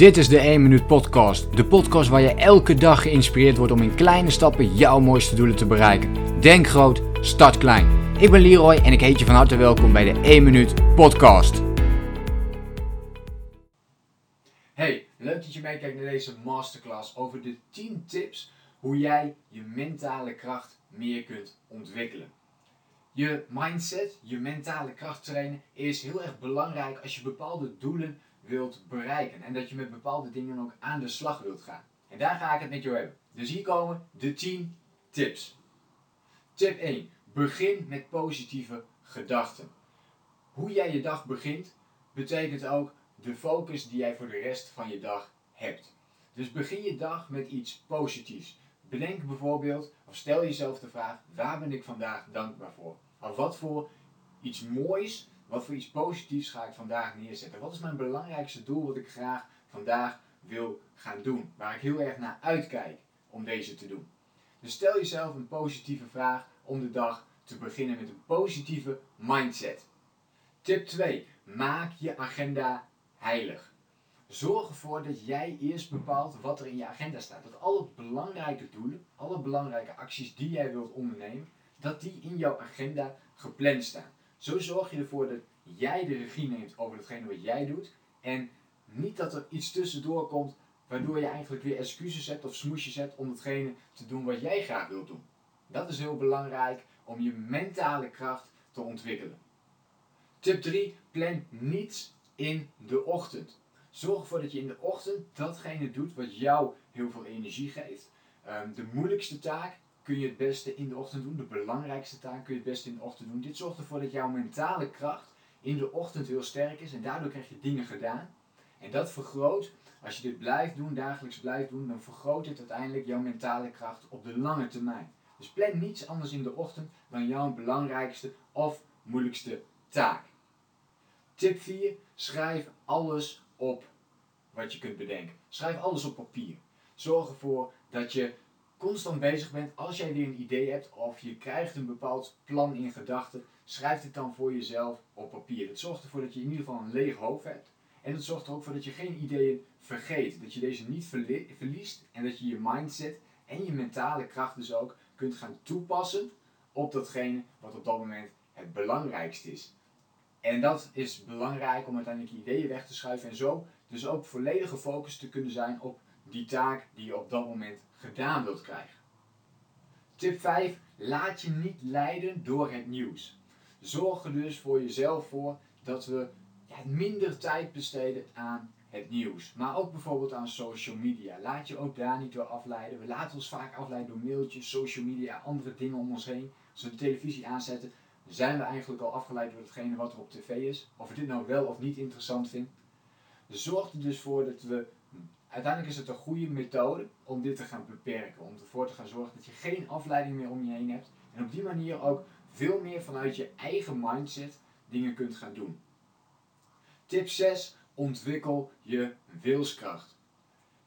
Dit is de 1 Minuut Podcast. De podcast waar je elke dag geïnspireerd wordt om in kleine stappen jouw mooiste doelen te bereiken. Denk groot, start klein. Ik ben Leroy en ik heet je van harte welkom bij de 1 Minuut Podcast. Hey, leuk dat je meekijkt naar deze masterclass over de 10 tips hoe jij je mentale kracht meer kunt ontwikkelen. Je mindset, je mentale kracht trainen is heel erg belangrijk als je bepaalde doelen wilt bereiken. En dat je met bepaalde dingen ook aan de slag wilt gaan. En daar ga ik het met jou hebben. Dus hier komen de 10 tips. Tip 1. Begin met positieve gedachten. Hoe jij je dag begint, betekent ook de focus die jij voor de rest van je dag hebt. Dus begin je dag met iets positiefs. Bedenk bijvoorbeeld, of stel jezelf de vraag: waar ben ik vandaag dankbaar voor? Of wat voor iets moois wat voor iets positiefs ga ik vandaag neerzetten? Wat is mijn belangrijkste doel wat ik graag vandaag wil gaan doen? Waar ik heel erg naar uitkijk om deze te doen. Dus stel jezelf een positieve vraag om de dag te beginnen met een positieve mindset. Tip 2. Maak je agenda heilig. Zorg ervoor dat jij eerst bepaalt wat er in je agenda staat. Dat alle belangrijke doelen, alle belangrijke acties die jij wilt ondernemen, dat die in jouw agenda gepland staan. Zo zorg je ervoor dat jij de regie neemt over hetgene wat jij doet. En niet dat er iets tussendoor komt waardoor je eigenlijk weer excuses hebt of smoesjes hebt om hetgene te doen wat jij graag wilt doen. Dat is heel belangrijk om je mentale kracht te ontwikkelen. Tip 3. Plan niets in de ochtend. Zorg ervoor dat je in de ochtend datgene doet wat jou heel veel energie geeft. Ehm, de moeilijkste taak kun je het beste in de ochtend doen. De belangrijkste taak kun je het beste in de ochtend doen. Dit zorgt ervoor dat jouw mentale kracht in de ochtend heel sterk is en daardoor krijg je dingen gedaan. En dat vergroot, als je dit blijft doen, dagelijks blijft doen, dan vergroot dit uiteindelijk jouw mentale kracht op de lange termijn. Dus plan niets anders in de ochtend dan jouw belangrijkste of moeilijkste taak. Tip 4. Schrijf alles op wat je kunt bedenken. Schrijf alles op papier. Zorg ervoor dat je constant bezig bent, als jij weer een idee hebt of je krijgt een bepaald plan in gedachten, schrijf dit dan voor jezelf op papier. Het zorgt ervoor dat je in ieder geval een leeg hoofd hebt. En het zorgt er ook voor dat je geen ideeën vergeet. Dat je deze niet verliest en dat je je mindset en je mentale kracht dus ook kunt gaan toepassen op datgene wat op dat moment het belangrijkste is. En dat is belangrijk om uiteindelijk ideeën weg te schuiven en zo dus ook volledig gefocust te kunnen zijn op die taak die je op dat moment gedaan wilt krijgen. Tip 5. Laat je niet leiden door het nieuws. Zorg er dus voor jezelf voor dat we minder tijd besteden aan het nieuws. Maar ook bijvoorbeeld aan social media. Laat je ook daar niet door afleiden. We laten ons vaak afleiden door mailtjes, social media, andere dingen om ons heen. Als we de televisie aanzetten, zijn we eigenlijk al afgeleid door hetgene wat er op tv is. Of we dit nou wel of niet interessant vinden. Zorg er dus voor dat we uiteindelijk is het een goede methode om dit te gaan beperken. Om ervoor te gaan zorgen dat je geen afleiding meer om je heen hebt. En op die manier ook veel meer vanuit je eigen mindset dingen kunt gaan doen. Tip 6. Ontwikkel je wilskracht.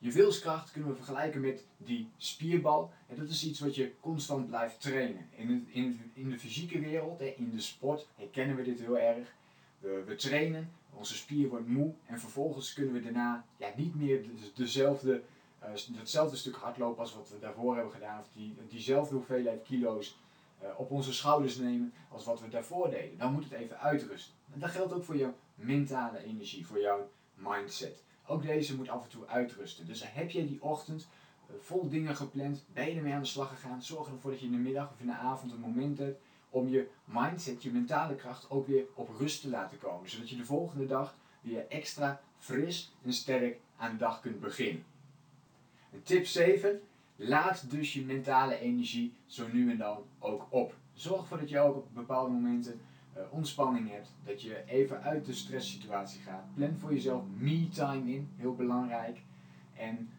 Je wilskracht kunnen we vergelijken met die spierbal. En dat is iets wat je constant blijft trainen. In, in, de fysieke wereld, in de sport, herkennen we dit heel erg. We, we trainen, onze spier wordt moe en vervolgens kunnen we daarna ja, niet meer dezelfde, uh, hetzelfde stuk hardlopen als wat we daarvoor hebben gedaan. Of die, diezelfde hoeveelheid kilo's uh, op onze schouders nemen als wat we daarvoor deden. Dan moet het even uitrusten. En dat geldt ook voor jouw mentale energie, voor jouw mindset. Ook deze moet af en toe uitrusten. Dus heb je die ochtend uh, vol dingen gepland, ben je ermee aan de slag gegaan, zorg ervoor dat je in de middag of in de avond een moment hebt om je mindset, je mentale kracht ook weer op rust te laten komen. Zodat je de volgende dag weer extra fris en sterk aan de dag kunt beginnen. En tip 7. Laat dus je mentale energie zo nu en dan ook op. Zorg ervoor dat je ook op bepaalde momenten uh, ontspanning hebt. Dat je even uit de stresssituatie gaat. Plan voor jezelf me-time in. Heel belangrijk. En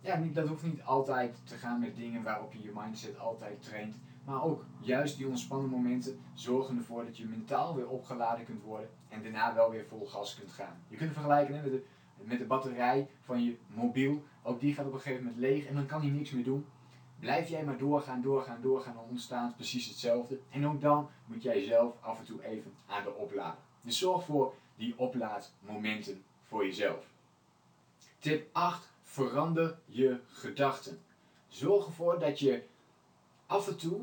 ja, dat hoeft niet altijd te gaan met dingen waarop je je mindset altijd traint. Maar ook juist die ontspannen momenten zorgen ervoor dat je mentaal weer opgeladen kunt worden en daarna wel weer vol gas kunt gaan. Je kunt het vergelijken met, de, met de batterij van je mobiel. Ook die gaat op een gegeven moment leeg en dan kan hij niks meer doen. Blijf jij maar doorgaan, doorgaan, doorgaan, dan ontstaat precies hetzelfde. En ook dan moet jij zelf af en toe even aan de opladen. Dus zorg voor die oplaadmomenten voor jezelf. Tip 8. Verander je gedachten. Zorg ervoor dat je af en toe,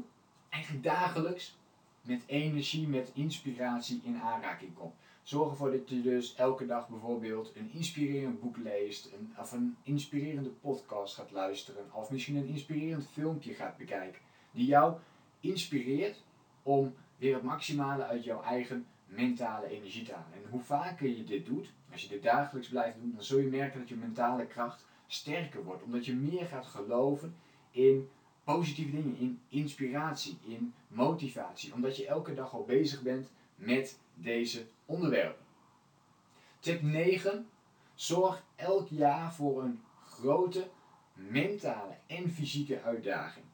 eigenlijk dagelijks, met energie, met inspiratie in aanraking komt. Zorg ervoor dat je dus elke dag bijvoorbeeld een inspirerend boek leest, een, of een inspirerende podcast gaat luisteren, of misschien een inspirerend filmpje gaat bekijken, die jou inspireert om weer het maximale uit jouw eigen mentale energie te halen. En hoe vaker je dit doet, als je dit dagelijks blijft doen, dan zul je merken dat je mentale kracht sterker wordt, omdat je meer gaat geloven in positieve dingen, in inspiratie, in motivatie, omdat je elke dag al bezig bent met deze onderwerpen. Tip 9. Zorg elk jaar voor een grote mentale en fysieke uitdaging.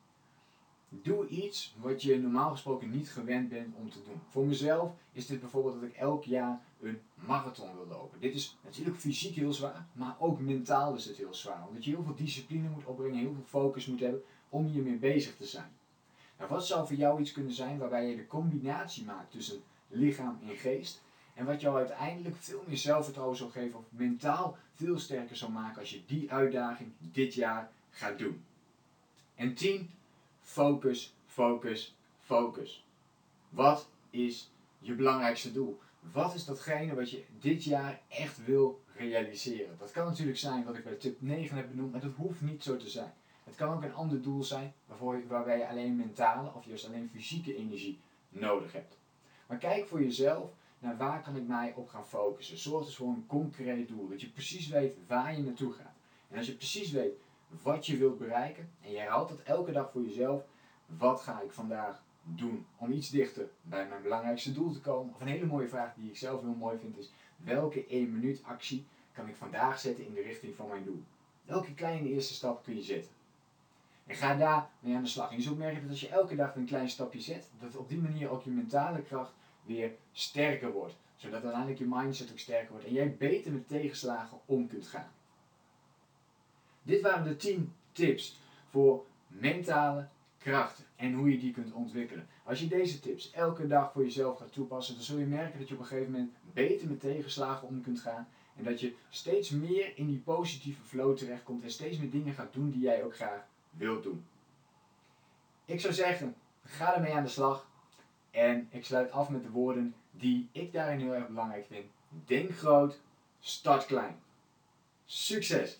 Doe iets wat je normaal gesproken niet gewend bent om te doen. Voor mezelf is dit bijvoorbeeld dat ik elk jaar een marathon wil lopen. Dit is natuurlijk fysiek heel zwaar, maar ook mentaal is het heel zwaar. Omdat je heel veel discipline moet opbrengen, heel veel focus moet hebben om hiermee bezig te zijn. Nou, wat zou voor jou iets kunnen zijn waarbij je de combinatie maakt tussen lichaam en geest? En wat jou uiteindelijk veel meer zelfvertrouwen zal geven of mentaal veel sterker zal maken als je die uitdaging dit jaar gaat doen. En 10. Focus, focus, focus. Wat is je belangrijkste doel? Wat is datgene wat je dit jaar echt wil realiseren? Dat kan natuurlijk zijn wat ik bij tip 9 heb benoemd, maar dat hoeft niet zo te zijn. Het kan ook een ander doel zijn waarbij je alleen mentale of juist alleen fysieke energie nodig hebt. Maar kijk voor jezelf naar waar kan ik mij op gaan focussen. Zorg dus voor een concreet doel. Dat je precies weet waar je naartoe gaat. En als je precies weet wat je wilt bereiken en je herhaalt dat elke dag voor jezelf, wat ga ik vandaag doen om iets dichter bij mijn belangrijkste doel te komen? Of een hele mooie vraag die ik zelf heel mooi vind is, welke 1 minuut actie kan ik vandaag zetten in de richting van mijn doel? Welke kleine eerste stap kun je zetten? En ga daar mee aan de slag. En je zult merken dat als je elke dag een klein stapje zet, dat op die manier ook je mentale kracht weer sterker wordt. Zodat uiteindelijk je mindset ook sterker wordt en jij beter met tegenslagen om kunt gaan. Dit waren de 10 tips voor mentale krachten en hoe je die kunt ontwikkelen. Als je deze tips elke dag voor jezelf gaat toepassen, dan zul je merken dat je op een gegeven moment beter met tegenslagen om kunt gaan. En dat je steeds meer in die positieve flow terechtkomt en steeds meer dingen gaat doen die jij ook graag wilt doen. Ik zou zeggen, ga ermee aan de slag. En ik sluit af met de woorden die ik daarin heel erg belangrijk vind. Denk groot, start klein. Succes!